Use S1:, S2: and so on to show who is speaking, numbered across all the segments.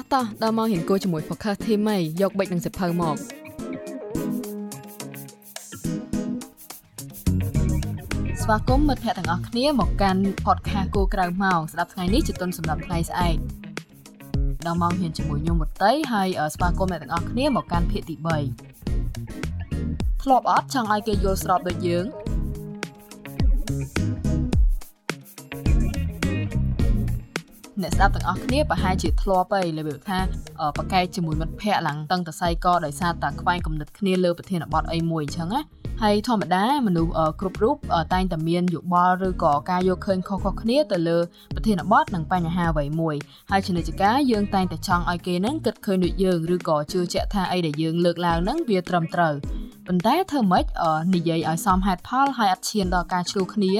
S1: ោះតោះដល់មកហ៊ានគួរជាមួយ Focus Team ហីយកបិចនឹងសិភៅមកស្វាគមន៍មិត្តភ័ក្តិទាំងអស់គ្នាមកកាន់ podcast គូក្រៅម៉ោងស្ដាប់ថ្ងៃនេះជាទុនសម្រាប់ថ្ងៃស្អែកដល់មកហ៊ានជាមួយខ្ញុំវត្តៃហើយស្វាគមន៍អ្នកទាំងអស់គ្នាមកកាន់ភាគទី3ធ្លាប់អត់ចង់ឲ្យគេយល់ស្របដូចយើង អ្នកស្ដាប់ទាំងអស់គ្នាប្រហែលជាធ្លាប់ហើយលើថាប្រកែកជាមួយមិត្តភ័ក្តិឡើងតឹងតសៃកដោយសារតែខ្វែងគំនិតគ្នាលើប្រធានបទអីមួយអញ្ចឹងណាហើយធម្មតាមនុស្សគ្រប់រូបតែងតែមានយោបល់ឬក៏ការយកឃើញខុសៗគ្នាទៅលើប្រធានបទនិងបញ្ហាអ្វីមួយហើយជានិច្ចការយើងតែងតែចង់ឲ្យគេនឹងគិតឃើញដូចយើងឬក៏ជឿជាក់ថាអីដែលយើងលើកឡើងនឹងវាត្រឹមត្រូវប៉ុន្តែធ្វើម៉េចនិយាយឲ្យសមហេតុផលហើយអត់ឈានដល់ការឆ្លោះគ្នា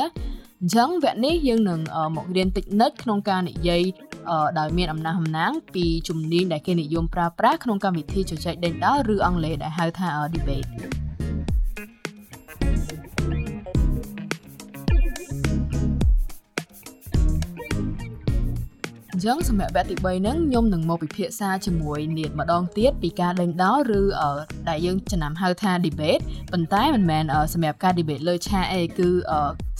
S1: អញ្ចឹងវគ្គនេះយើងនឹងមករៀនតិចនិចក្នុងការនិយាយដោយមានអំណះអំណាងពីជំនាញដែលគេនិយមប្រើប្រាស់ក្នុងកម្មវិធីជជែកដេញដោលឬអង់គ្លេសដែលហៅថា debate ចឹងសម្រាប់វគ្គទី3ហ្នឹងខ្ញុំនឹងមកពិភាក្សាជាមួយនាតម្ដងទៀតពីការដេញដោលឬដែលយើងចំណាំហៅថា debate ប៉ុន្តែមិនមែនសម្រាប់ការ debate លើឆាកអីគឺ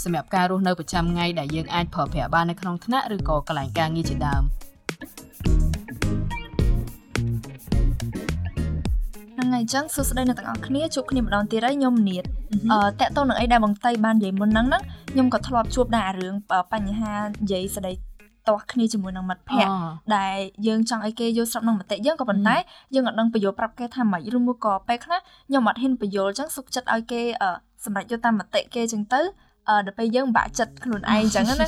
S1: សម្រាប់ការរស់នៅប្រចាំថ្ងៃដែលយើងអាចប្រើប្រាស់បាននៅក្នុងថ្នាក់ឬក៏កន្លែងការងារជាដើម
S2: ហ្នឹងហើយអញ្ចឹងសួស្តីអ្នកទាំងអស់គ្នាជួបគ្នាម្ដងទៀតហើយខ្ញុំនាតអឺតកតទៅនឹងអីដែលបងតៃបាននិយាយមុនហ្នឹងហ្នឹងខ្ញុំក៏ធ្លាប់ជួបដែររឿងបញ្ហានិយាយស្ដី ទាស់គ្នាជាមួយនឹងមិត្តភ័ក្តិដែលយើងចង់ឲ្យគេយល់ស្របនឹងមតិយើងក៏ប៉ុន្តែយើងអត់ដឹងបញ្យល់ប្រាប់គេថាម៉េចឬមួយក៏ពេលខ្លះខ្ញុំអត់ហ៊ានបញ្យល់អញ្ចឹងសុខចិត្តឲ្យគេសម្រេចយកតាមមតិគេអញ្ចឹងទៅដល់ពេលយើងបាក់ចិត្តខ្លួនឯងអញ្ចឹងណា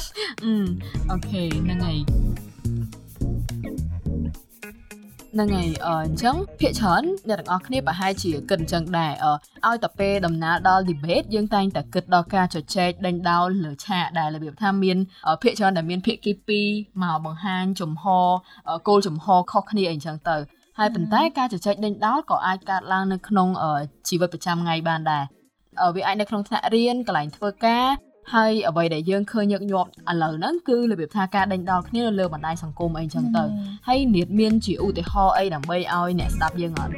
S1: អូខេហ្នឹងហើយ ហ្នឹងហើយអញ្ចឹងភាកច្រើនអ្នកទាំងអស់គ្នាប្រហែលជាគិតអញ្ចឹងដែរឲ្យតែពេលដំណើរដល់ debate យើងតែងតែគិតដល់ការជជែកដេញដោលលើឆាកដែលរបៀបថាមានភាកច្រើនដែលមានភាគី2មកបង្ហាញចំហគោលចំហខុសគ្នាអីអញ្ចឹងទៅហើយប៉ុន្តែការជជែកដេញដោលក៏អាចកើតឡើងនៅក្នុងជីវិតប្រចាំថ្ងៃបានដែរវាអាចនៅក្នុងថ្នាក់រៀនកន្លែងធ្វើការ ហើយអ្វីដែលយើងឃើញញឹកញាប់ឥឡូវហ្នឹងគឺរបៀបថាការដេញដោលគ្នានៅលើបណ្ដាញសង្គមអីចឹងទៅហើយនាតមានជាឧទាហរណ៍អីដើម្បីឲ្យអ្នកស្ដាប់យើងអត់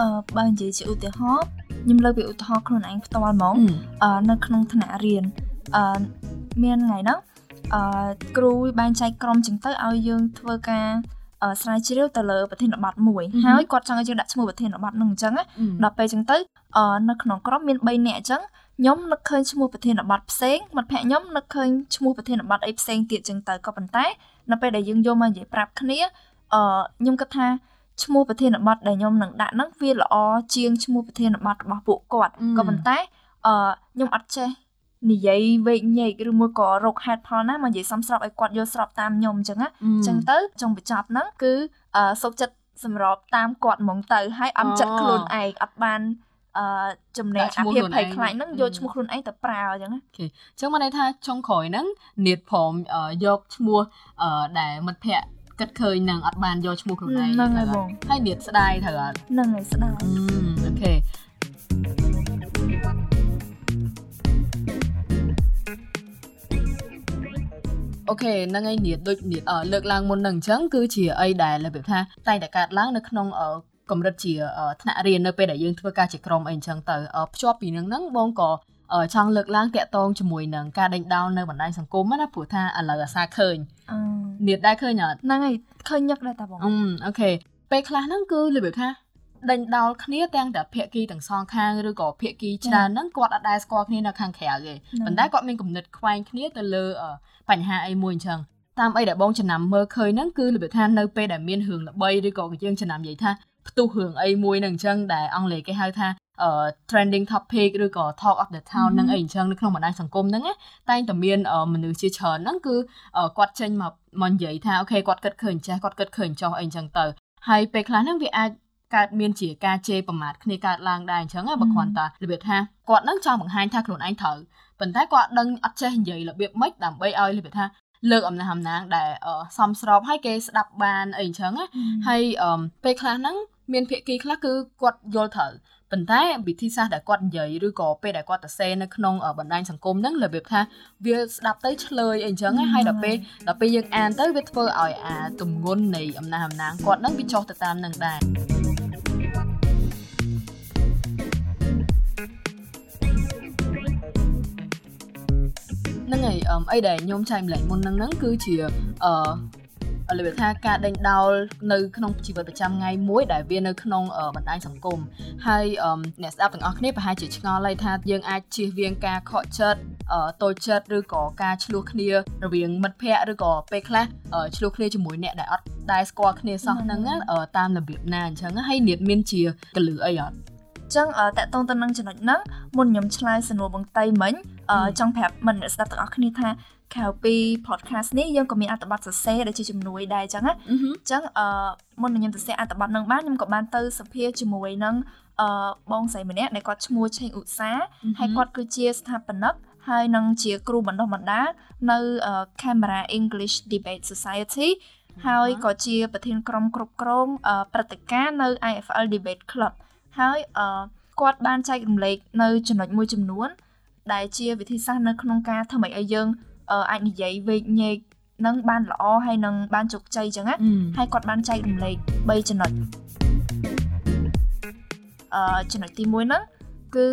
S2: អឺបើនិយាយជាឧទាហរណ៍ខ្ញុំលើកពីឧទាហរណ៍ខ្លួនឯងផ្ទាល់ហ្មងអឺនៅក្នុងថ្នាក់រៀនអឺមានថ្ងៃហ្នឹងអឺគ្រូបែងចែកក្រុមចឹងទៅឲ្យយើងធ្វើការ ស្រាវជ្រាវទៅលើប្រធានបទមួយហើយគាត់ចង់ឲ្យយើងដាក់ឈ្មោះប្រធានបទនោះអញ្ចឹងដល់ពេលអញ្ចឹងទៅនៅក្នុងក្រុមមាន3នាក់អញ្ចឹងខ្ញុំនឹកឃើញឈ្មោះប្រធានបទផ្សេងមិត្តភ័ក្ដិខ្ញុំនឹកឃើញឈ្មោះប្រធានបទអីផ្សេងទៀតអញ្ចឹងទៅក៏ប៉ុន្តែនៅពេលដែលយើងយកមកនិយាយប្រាប់គ្នាអឺខ្ញុំគិតថាឈ្មោះប្រធានបទដែលខ្ញុំនឹងដាក់ហ្នឹងវាល្អជាងឈ្មោះប្រធានបទរបស់ពួកគាត់ក៏ប៉ុន្តែអឺខ្ញុំអត់ចេះ និយាយវែកញែកឬមួយក៏រកហេតុផលណាមកនិយាយសំស្របឲ្យគាត់យល់ស្របតាមខ្ញុំអញ្ចឹងណាអញ្ចឹងទៅចុងបញ្ចប់ហ្នឹងគឺសុខចិត្តសម្របតាមគាត់ហ្មងទៅហើយអត់ចិត្តខ្លួនឯងអត់បានអឺចំណេះអាភិបភ័យខ្លាចហ្នឹងយកឈ្មោះខ្លួនឯងទៅប្រើអញ្ចឹងណា
S1: អូខេអញ្ចឹងមកន័យថាចុងក្រោយហ្នឹងនាតព្រមយកឈ្មោះអឺដែលមិត្តភ័ក្តិគិតឃើញនឹងអត់បានយកឈ្មោះខ្លួនឯង
S2: ហ្នឹងហើយបង
S1: ហើយនាតស្ដាយត្រូវអត់
S2: ហ្នឹងហើយស្ដាយ
S1: OK OK ហ្នឹងហើយនាតដូចនាតលើកឡើងមុនហ្នឹងអញ្ចឹងគឺជាអីដែលរបៀបថាតែងតែកើតឡើងនៅក្នុងកម្រិតជាថ្នាក់រៀននៅពេលដែលយើងធ្វើការជាក្រុមអីអញ្ចឹងទៅភ្ជាប់ពីនឹងហ្នឹងបងក៏ចង់លើកឡើងតាក់ទងជាមួយនឹងការដេញដោលនៅបណ្ដាញសង្គមណាព្រោះថាឥឡូវអាសាឃើញនាតដែរឃើញអត់
S2: ហ្នឹងហើយឃើញញឹកដែរតាបង
S1: អូខេពេលខ្លះហ្នឹងគឺរបៀបថា ដេញដោលគ្នាទាំងតែភាគីទាំងសងខាងឬក៏ភាគីច្រើនហ្នឹងគាត់អត់ដែលស្គាល់គ្នានៅខាងក្រៅទេប៉ុន្តែគាត់មានគំនិតខ្វែងគ្នាទៅលើបញ្ហាអីមួយអញ្ចឹងតាមអីដែលបងចំណាំមើលឃើញហ្នឹងគឺរបៀបថានៅពេលដែលមានរឿងល្បីឬក៏យើងចំណាំនិយាយថាផ្ទុះរឿងអីមួយហ្នឹងអញ្ចឹងដែលអង់គ្លេសគេហៅថា trending topic ឬក៏ talk of the town ហ្នឹងអីអញ្ចឹងនៅក្នុងបណ្ដាញសង្គមហ្នឹងតែងតែមានមនុស្សជាច្រើនហ្នឹងគឺគាត់ចេញមកមកនិយាយថាអូខេគាត់គិតឃើញចេះគាត់គិតឃើញចោះអីអញ្ចឹងទៅហើយពេលខ្លះហ្នឹងវាអាច កើតមានជាការជេរប្រមាថគ្នាកើតឡើងដែរអញ្ចឹងបើគ្រាន់តែរបៀបថាគាត់នឹងចង់បង្ហាញថាខ្លួនឯងត្រូវប៉ុន្តែគាត់ដឹងអត់ចេះនិយាយរបៀបម៉េចដើម្បីឲ្យរបៀបថាលើកអំណះអំណាងដែលសមស្របឲ្យគេស្ដាប់បានអីអញ្ចឹងហើយពេលខ្លះហ្នឹងមានភាគីខ្លះគឺគាត់យល់ត្រូវប៉ុន្តែវិធីសាស្ត្រដែលគាត់និយាយឬក៏ពេលដែលគាត់ទៅសេនៅក្នុងបណ្ដាញសង្គមហ្នឹងរបៀបថាវាស្ដាប់ទៅឆ្លើយអីចឹងហើយដល់ពេលដល់ពេលយើងអានទៅវាធ្វើឲ្យអាទម្ងន់នៃអំណះអំណាងគាត់ហ្នឹងវាចុះទៅតាមនឹងដែរ ហ្នឹងហើយអីដែលខ្ញុំចែកម្លែកមុនហ្នឹងហ្នឹងគឺជាអឺលើកថាការដេញដោលនៅក្នុងជីវិតប្រចាំថ្ងៃមួយដែលវានៅក្នុងបណ្ដាញសង្គមហើយអ្នកស្ដាប់ទាំងអស់គ្នាប្រហែលជាឆ្ងល់ហើយថាយើងអាចជៀសវាងការខកចិត្តតូចចិត្តឬក៏ការឆ្លោះគ្នារវាងមិត្តភ័ក្តិឬក៏ពេលខ្លះឆ្លោះគ្នាជាមួយអ្នកដែលអត់ដែលស្គាល់គ្នាសោះហ្នឹងតាមរបៀបណាអញ្ចឹងហើយនាតមានជាកលឺអីអត់
S2: ចឹងតកតងទៅនឹងចំណុចហ្នឹងមុនខ្ញុំឆ្លើយសំណួរបងតៃមិញចង់ប្រាប់មិនស្ដាប់ទាំងអស់គ្នាថាក្រៅពី podcast នេះយើងក៏មានអត្ថបទសរសេរដែលជាជំនួយដែរអញ្ចឹងណាអញ្ចឹងអឺមុននឹងខ្ញុំសរសេរអត្ថបទនឹងបានខ្ញុំក៏បានទៅសភាជាមួយនឹងអឺបងស្រីម្នាក់ដែលគាត់ឈ្មោះឆេងឧស្សាហើយគាត់គឺជាស្ថាបនិកហើយនឹងជាគ្រូបណ្ដុះបណ្ដាលនៅ Camera English Debate Society ហើយក៏ជាប្រធានក្រុមគ្រប់គ្រងព្រឹត្តិការណ៍នៅ IFL Debate Club ហើយគាត់បានចែករំលែកនៅចំណុចមួយចំនួន ដែលជាវិធីសាស្ត្រនៅក្នុងការធ្វើឲ្យយើងអាចនិយាយវេកញែកនឹងបានល្អហើយនឹងបានជោគជ័យចឹងណាហើយគាត់បានចែករំលែក3ចំណុចអឺចំណុចទី1ហ្នឹងគឺ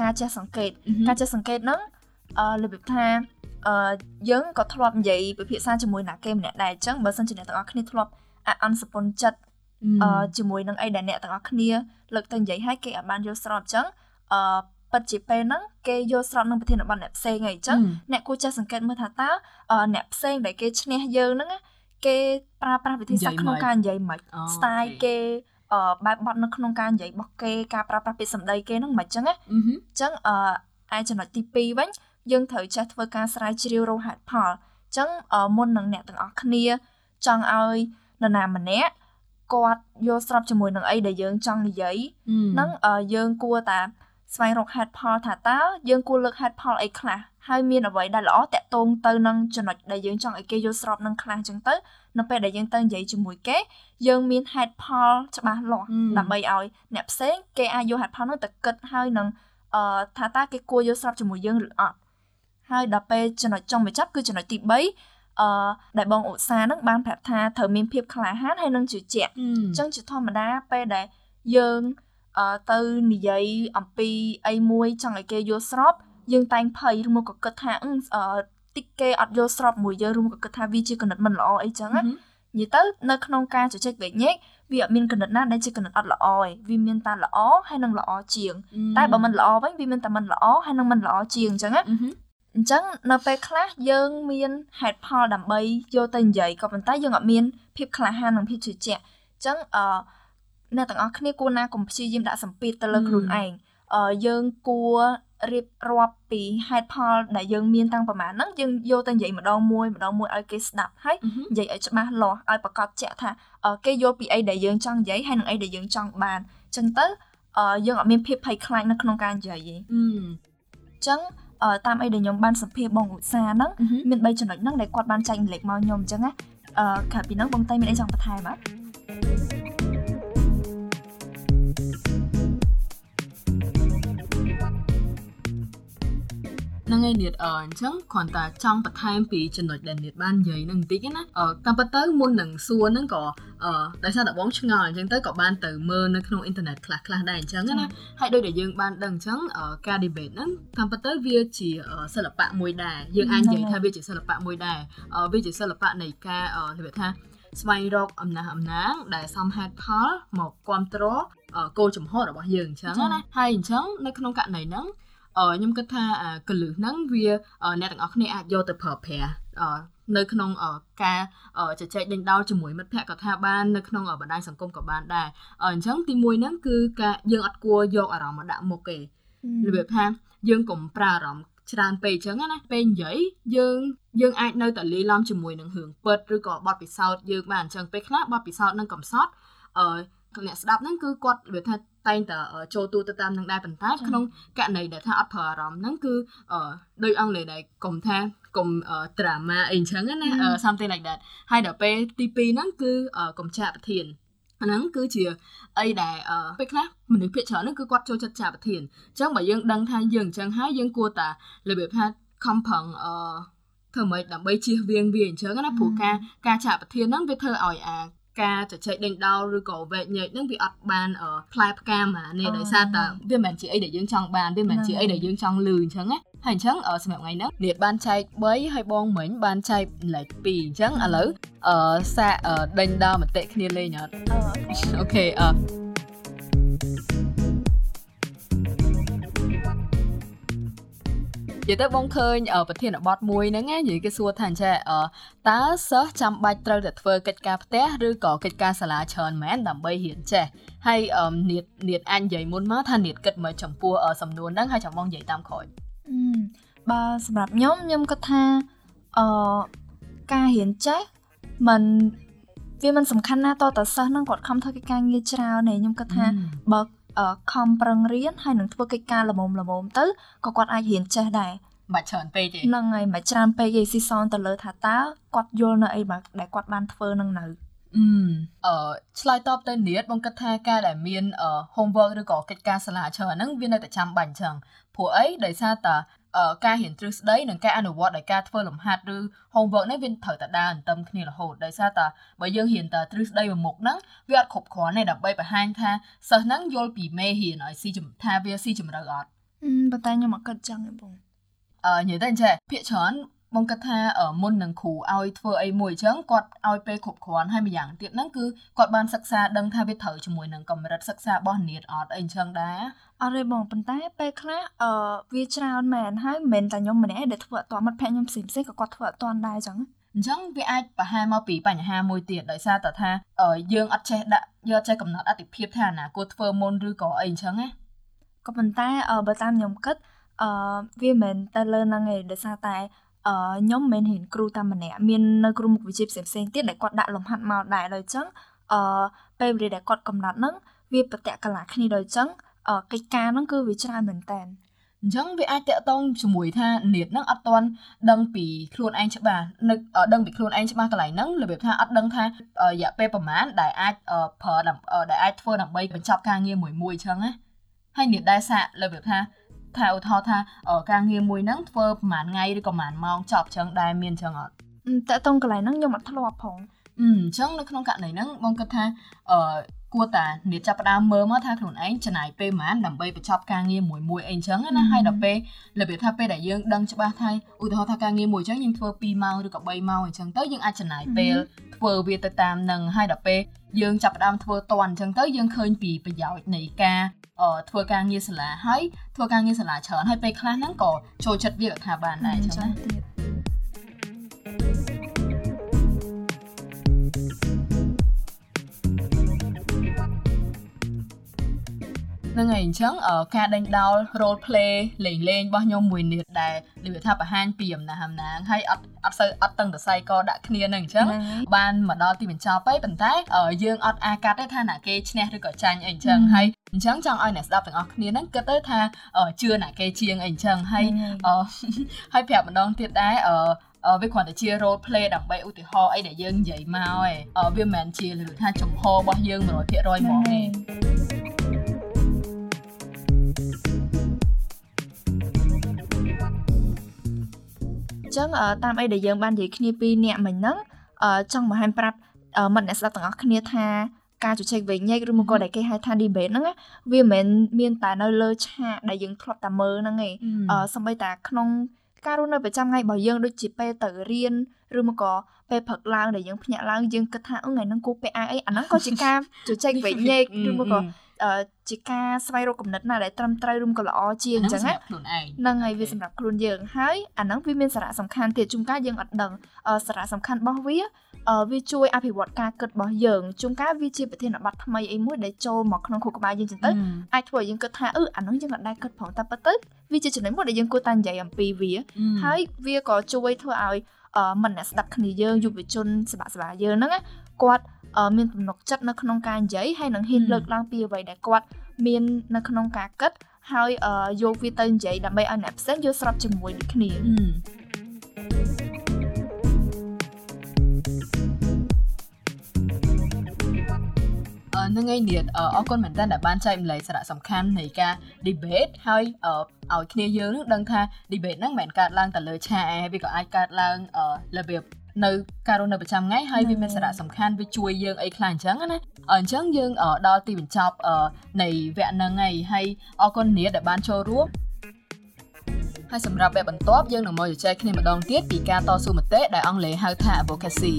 S2: ការចេះសង្កេតការចេះសង្កេតហ្នឹងអឺរបៀបថាអឺយើងក៏ធ្លាប់និយាយពិភាក្សាជាមួយអ្នកគេម្នាក់ដែរអញ្ចឹងបើសិនជាអ្នកទាំងអស់គ្នាធ្លាប់អន់សពន់ចិត្តអឺ ជាមួយនឹងអីដែលអ្នកទាំងអស់គ្នាលើកទៅនិយាយឲ្យគេអាចបានយល់ស្របអញ្ចឹងអឺពិតជាពេលហ្នឹងគេយល់ស្របនឹងប្រធានបទអ្នកផ្សេងអីចឹងអ្នកគួរចេះសង្កេតមើលថាតើអ្នកផ្សេងដែលគេឈ្នះយើងហ្នឹងគេប្រើប្រាស់វិធីសាស្ត្រក្នុងការនិយាយមិន style គេអឺបែបបត់នៅក្នុងការនិយាយរបស់គេការប្រើប្រាស់ពាក្យសម្ដីគេហ្នឹងមិនចឹងណាអញ្ចឹងអឺឯចំណុចទី2វិញយើងត្រូវចេះធ្វើការស្រាវជ្រាវរកហេតុផលអញ្ចឹងមុននឹងអ្នកទាំងអស់គ្នាចង់ឲ្យនរណាម្នាក់ គាត់យល់ស្របជាមួយនឹងអីដែលយើងចង់និយាយហ្នឹងយើងគួរតែស្វែងរកហេតុផលថាតើយើងគួរលើកហេតុផលអីខ្លះហើយមានអ្វីដែលល្អតាក់ទងទៅនឹងចំណុចដែលយើងចង់ឲ្យគេយល់ស្របនឹងខ្លះអញ្ចឹងទៅនៅពេលដែលយើងទៅនិយាយជាមួយគេយើងមានហេតុផលច្បាស់លាស់ដើម្បីឲ្យអ្នកផ្សេងគេអាចយកហេតុផលនោះទៅគិតហើយនឹងអឺថាតើគេគួរយល់ស្របជាមួយយើងឬអត់ហើយដល់ពេលចំណុចចុងបញ្ចប់គឺចំណុចទី3 អឺដែលបងឧស្សាហ៍នឹងបានប្រាប់ថាត្រូវមានភាពក្លាហានហើយនឹងជឿជាក់អញ្ចឹងជាធម្មតាពេលដែលយើងទៅនិយាយអំពីអីមួយចង់ឲ្យគេយល់ស្រប យើងតែងភ័យឬមកក៏គិតថាតិចគេអត់យល់ស្របមួយយើងឬមកក៏គិតថាវាជាកណិតមិនល្អអីចឹងណានិយាយទៅនៅក្នុងការជជែកវែកញែកវាអត់មានកណិតណាដែលជាកណិតអត់ល្អឯងវាមានតែល្អហើយនឹងល្អជាង តែបើមិនល្អវិញវាមានតែមិនល្អហើយនឹងមិនល្អជាងអញ្ចឹងណា អញ្ចឹងនៅពេលខ្លះយើងមានហេតុផលដើម្បីយកទៅនិយាយក៏ប៉ុន្តែយើងអត់មានភាពក្លាហាននិងភាពជឿជាក់អញ្ចឹងអឺអ្នកទាំងអស់គ្នាគួរណាកុំព្យាយាមដាក់សម្ពាធទៅលើខ្លួនឯងអឺយើងគួររៀបរាប់ពីហេតុផលដែលយើងមានតាំងប្រហែលហ្នឹងយើងយកទៅនិយាយម្ដងមួយម្ដងមួយឲ្យគេស្ដាប់ហើយនិយាយឲ្យច្បាស់លាស់ឲ្យប្រកាសជាក់ថាគេយល់ពីអីដែលយើងចង់និយាយហើយនឹងអីដែលយើងចង់បានអញ្ចឹងទៅយើងអត់មានភាពភ័យខ្លាចនៅក្នុងការនិយាយទេអញ្ចឹង តាមអីដែលខ្ញុំបានសម្ភាសបងឧស្សាហ៍ហ្នឹងមាន3ចំណុចហ្នឹងដែលគាត់បានចែកម្លែកមកខ្ញុំអញ្ចឹងណាអឺក្រៅពីហ្នឹងបងតៃមានអីចង់បន្ថែមអត់
S1: ហ្នឹងហើយនាតអញ្ចឹងគ្រាន់តែចង់បន្ថែមពីចំណុចដែលនាតបាននិយាយហ្នឹងបន្តិចណាអឺតាមពិតទៅមុននឹងសួរហ្នឹងក៏អឺដោយសារតែបងឆ្ងល់អញ្ចឹងទៅក៏បានទៅមើលនៅក្នុងអ៊ីនធឺណិតខ្លះខ្លះដែរអញ្ចឹងណាហើយដូចដែលយើងបានដឹងអញ្ចឹងការ debate ហ្នឹងតាមពិតទៅវាជាសិល្បៈមួយដែរយើងអាចនិយាយថាវាជាសិល្បៈមួយដែរវាជាសិល្បៈនៃការនិយាយថាស្វែងរកអំណះអំណាងដែលសមហេតុផលមកគ្រប់គ្រងគោលចំហរបស់យើងអញ្ចឹងណាហើយអញ្ចឹងនៅក្នុងករណីហ្នឹង ខ្ញុំគិតថាកលឹះហ្នឹងវាអ្នកទាំងអស់គ្នាអាចយកទៅប្រើប្រាស់នៅក្នុងការជជែកដេញដោលជាមួយមិត្តភ័ក្តិក៏ថាបាននៅក្នុងបណ្ដាញសង្គមក៏បានដែរអញ្ចឹងទី1ហ្នឹងគឺការយើងអត់គួរយកអារម្មណ៍មកដាក់មុខទេរបៀបថាយើងកុំប្រើអារម្មណ៍ច្រើនពេកអញ្ចឹងណាពេលនិយាយយើងយើងអាចនៅតែលាយឡំជាមួយនឹងរឿងពិតឬក៏បទពិសោធន៍យើងបានអញ្ចឹងពេលខ្លះបទពិសោធន៍នឹងកំសត់អឺអ្នកស្ដាប់ហ្នឹងគឺគាត់និយាយថា តែងតែចូលទូទៅតាមនឹងដែរប៉ុន្តែក្នុងករណីដែលថាអត់ប្រើអារម្មណ៍ហ្នឹងគឺដោយអង់គ្លេសដែរកុំថាកុំ drama អីចឹងណា something like that ហើយដល់ពេលទី2ហ្នឹងគឺកុំចាក់ប្រធានអាហ្នឹងគឺជាអីដែលពេលខ្លះមនុស្សភាគច្រើនហ្នឹងគឺគាត់ចូលចិត្តចាប្រធានអញ្ចឹងបើយើងដឹងថាយើងអញ្ចឹងហើយយើងគួរតែរបៀបថាខំប្រឹងអឺធ្វើម៉េចដើម្បីជៀសវាងវាអញ្ចឹងណាព្រោះការការចាក់ប្រធានហ្នឹងវាធ្វើឲ្យអា ការជជែកដេញដោលឬក៏វែកញែកហ្នឹងវាអត់បានផ្លែផ្កាមកនេះដោយសារតែវាមិនមែនជាអីដែលយើងចង់បានវាមិនមែនជាអីដែលយើងចង់លឺអញ្ចឹងណាហើយអញ្ចឹងសម្រាប់ថ្ងៃហ្នឹងនាតបានចែក3ហើយបងមិញបានចែកលេខ2អញ្ចឹងឥឡូវអឺសាកដេញដល់មតិគ្នាលេងអត់អូខេអឺ និយាយទៅបងឃើញប្រធានបទមួយហ្នឹងនិយាយគេសួរថាចេះតើសិស្សចាំបាច់ត្រូវតែធ្វើកិច្ចការផ្ទះឬក៏កិច្ចការសាលាច្រើនមែនដើម្បីរៀនចេះហើយនាតនាតអញនិយាយមុនមកថានាតគិតមកចំពោះសំណួរហ្នឹងហើយចាំបងនិយាយតាមក្រោយ
S2: បើសម្រាប់ខ្ញុំខ្ញុំគិតថាអឺការរៀនចេះมันវាមិនសំខាន់ណាតតសិស្សនឹងគាត់ខំធ្វើកិច្ចការងារច្រើនទេខ្ញុំគិតថាបើ ខំប្រឹងរៀនហើយនឹងធ្វើកិច្ចការល្មមល្មមទៅក៏គាត់អាចរៀនចេះដែរ
S1: មិនច្រើនពេកទេ
S2: ហ្នឹងហើយមិនច្រើនពេកទេស៊ីសនទៅលើថាតើគាត់យល់នៅអីដែលគាត់បានធ្វើនឹងនៅ
S1: អឺអឺឆ្លើយតបទៅនៀតបងគិតថាការដែលមាន homework ឬក៏កិច្ចការសាលាច្រើនហ្នឹងវានៅតែចាំបាច់អញ្ចឹង ព្រោះអីដោយសារតែការរៀនទ្រឹស្ដីនិងការអនុវត្តដោយការធ្វើលំហាត់ឬ homework នេះវាត្រូវតែដើរអន្ទឹមគ្នារហូតដោយសារតែបើយើងរៀនតែទ្រឹស្ដីមួយមុខហ្នឹងវាអត់គ្រប់គ្រាន់ទេដើម្បីបង្ហាញថាសិស្សហ្នឹងយល់ពីមេរៀនឲ្យស៊ីថាវាស៊ីជម្រៅអត់
S2: ប៉ុន្តែខ្ញុំអត់គិតចឹងទេបង
S1: អឺនិយាយទៅអញ្ចឹងភាកច្រើន បងគិតថាមុននឹងគ្រូឲ្យធ្វើអីមួយអញ្ចឹងគាត់ឲ្យពេលគ្រប់គ្រាន់ហើយម្យ៉ាងទៀតហ្នឹងគឺគាត់បានសិក្សាដឹងថាវាត្រូវជាមួយនឹងកម្រិតសិក្សារបស់នាតអត់អីអញ្ចឹងដែរ
S2: អត់ទេបងប៉ុន្តែពេលខ្លះអឺវាច្រើនមែនហើយមិនមែនតែខ្ញុំម្នាក់ដែលធ្វើអត់ទាន់មិត្តភក្តិខ្ញុំផ្សេងផ្សេងក៏គាត់ធ្វើអត់ទាន់ដែរអញ្ចឹង
S1: អញ្ចឹងវាអាចបង្ហាញមកពីបញ្ហាមួយទៀតដោយសារតែថាយើងអត់ចេះដាក់យកចេះកំណត់អតិភិបថាណាគួរធ្វើមុនឬក៏អីអញ្ចឹងណា
S2: ក៏ប៉ុន្តែបើតាមខ្ញុំគិតអឺវាមិនមែនទៅលើហ្នឹងឯងដោយសារតែ អឺខ្ញុំមិនមែនហ៊ានគ្រូតែម្នាក់មាននៅគ្រូមុខវិជ្ជាផ្សេងផ្សេងទៀតដែលគាត់ដាក់លំហាត់មកដែរដោយចឹងអឺពេលវេលាដែលគាត់កំណត់ហ្នឹងវាប្រតិកលាគ្នាដោយចឹងកិច្ចការហ្នឹងគឺវាច្រើនមែនតើ
S1: អញ្ចឹងវាអាចតកតងជាមួយថានាតហ្នឹងអត់ទាន់ដឹងពីខ្លួនឯងច្បាស់នឹកដឹងពីខ្លួនឯងច្បាស់កន្លែងហ្នឹងរបៀបថាអត់ដឹងថារយៈពេលប្រហែលដែលអាចប្រើដែលអាចធ្វើដើម្បីបញ្ចប់ការងារមួយមួយអញ្ចឹងណាហើយនាតដែរសាករបៀបថា ថាឧទាហរណ៍ថាការងារមួយហ្នឹងធ្វើប្រហែលថ្ងៃឬក៏ប្រហែលម៉ោងចប់ចឹងដែរមានចឹងអត់
S2: តើតង់កន្លែងហ្នឹងខ្ញុំអត់ធ្លាប់ផង
S1: អញ្ចឹងនៅក្នុងករណីហ្នឹងបងគិតថាអឺគួរតាអ្នកចាប់ផ្ដើមមើលមកថាខ្លួនឯងចំណាយពេលប៉ុន្មានដើម្បីបញ្ចប់ការងារមួយមួយអីអញ្ចឹងណាហើយដល់ពេលរបៀបថាពេលដែលយើងដឹងច្បាស់ថាឧទាហរណ៍ថាការងារមួយអញ្ចឹងយើងធ្វើ2ម៉ោងឬក៏3ម៉ោងអញ្ចឹងទៅយើងអាចចំណាយពេលធ្វើវាទៅតាមនឹងហើយដល់ពេល យើងចាប់ផ្ដើមធ្វើតន់អញ្ចឹងទៅយើងឃើញពីប្រយោជន៍នៃការធ្វើការងារសាលាហើយធ្វើការងារសាលាច្រើនហើយពេលខ្លះហ្នឹងក៏ចូលចិត្តវាថាបានដែរអញ្ចឹងណា ហ្នឹងហើយអញ្ចឹងការដេញដោល role play លេងលេងរបស់ខ្ញុំមួយនេះដែលនិយាយថាបង្ហាញពីអំណាចអំណាងហើយអត់អត់សូវអត់តឹងតសៃក៏ដាក់គ្នាហ្នឹងអញ្ចឹងបានមកដល់ទីបញ្ចប់ហើយប៉ុន្តែយើងអត់អាកាត់ទេថាណាគេឈ្នះឬក៏ចាញ់អីអញ្ចឹងហើយអញ្ចឹងចង់ឲ្យអ្នកស្ដាប់ទាំងអស់គ្នាហ្នឹងគិតទៅថាជឿណាគេជាងអីអញ្ចឹងហើយហើយប្រាប់ម្ដងទៀតដែរអឺវាគ្រាន់តែជា role play ដើម្បីឧទាហរណ៍អីដែលយើងនិយាយមកឯងវាមិនមែនជាឬថាចំហរបស់យើង100%ហ្មងទេ
S2: ចឹងតាមអីដែលយើងបាននិយាយគ្នាពីអ្នកមិញហ្នឹងចង់បង្ហាញប្រាប់មិត្តអ្នកស្ដាប់ទាំងអស់គ្នាថាការជជែកវែងញែកឬមកក៏ដែលគេហៅថា debate ហ្នឹងវាមិនមែនមានតែនៅលើឆាកដែលយើងធ្លាប់តែមើលហ្នឹងឯងសំបីតាក្នុងការរស់នៅប្រចាំថ្ងៃរបស់យើងដូចជាពេលទៅរៀនឬមកក៏ពេលព្រឹកឡើងដែលយើងភ្ញាក់ឡើងយើងគិតថាថ្ងៃហ្នឹងគូពេលអាអីអាហ្នឹងក៏ជាការជជែកវែងញែកឬមកក៏ ជាការស្វែងរកគំនិតណាដែលត្រឹមត្រូវឬក៏ល្អជាងអញ្ចឹងណាហ្នឹងហើយវាសម្រាប់ខ្លួនយើងហើយអាហ្នឹងវាមានសារៈសំខាន់ទៀតជួនកាលយើងអត់ដឹងសារៈសំខាន់របស់វាវាជួយអភិវឌ្ឍការគិតរបស់យើងជួនកាលវាជាប្រធានបទថ្មីអីមួយដែលចូលមកក្នុងខួរក្បាលយើងចឹងទៅអាចធ្វើឲ្យយើងគិតថាអឺអានោះយើងអត់ដែលគិតផងតែប៉ុន្តែវាជាចំណុចមួយដែលយើងគួរតែនិយាយអំពីវាហើយវាក៏ជួយធ្វើឲ្យ មិនអ្នកស្ដាប់គ្នាយើងយុវជនសបាសបាយើងហ្នឹងគាត់មានទំនុកចិត្តនៅក្នុងការនិយាយហើយនឹងហ៊ានលើកឡើងពីអ្វីដែលគាត់មាននៅក្នុងការគិតហើយយកវាទៅនិយាយដើម្បីឲ្យអ្នកផ្សេងយល់ស្របជាមួយនឹងគ្នា
S1: នឹងឯងនេះអរគុណមែនតើដែលបានចែកម្លែកសារៈសំខាន់នៃការ debate ហើយឲ្យគ្នាយើងនឹងដឹងថា debate ហ្នឹងមិនមែនកើតឡើងតែលើឆាកឯងវាក៏អាចកើតឡើងរបៀបនៅការរស់នៅប្រចាំថ្ងៃហើយវាមានសារៈសំខាន់វាជួយយើងអីខ្លះអញ្ចឹងណាអញ្ចឹងយើងដល់ទីបញ្ចប់នៃវគ្គហ្នឹងហើយហើយអរគុណនាងដែលបានចូលរួមហើយសម្រាប់វគ្គបន្ទាប់យើងនឹងមកជជែកគ្នាម្ដងទៀតពីការតស៊ូមតិដែលអង់គ្លេសហៅថា advocacy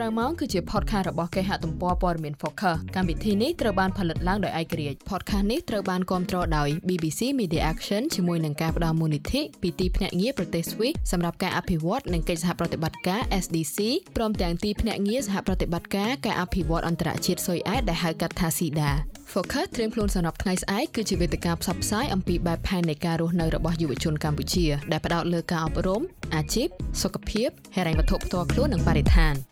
S1: ក្រៅម៉ោងគឺជា podcast របស់គេហទំព័រព័ត៌មាន Focus កម្មវិធីនេះត្រូវបានផលិតឡើងដោយឯករាជ្យ podcast នេះត្រូវបានគ្រប់គ្រងដោយ BBC Media Action ជាមួយនឹងការផ្តល់មូលនិធិពីទីភ្នាក់ងារប្រទេស Swiss សម្រាប់ការអភិវឌ្ឍនិងកិច្ចសហប្រតិបត្តិការ SDC ព្រមទាំងទីភ្នាក់ងារសហប្រតិបត្តិការការអភិវឌ្ឍអន្តរជាតិស៊ុយអែតដែលហៅកាត់ថា SIDA Focus ត្រៀមខ្លួនសម្រាប់ថ្ងៃស្អែកគឺជាវេទិកាផ្សព្វផ្សាយអំពីបែបផែននៃការរស់នៅរបស់យុវជនកម្ពុជាដែលផ្ដោតលើការអប់រំអាជីពសុខភាពហិរញ្ញវត្ថុផ្ទាល់ខ្លួននិងបរិស្ថាន។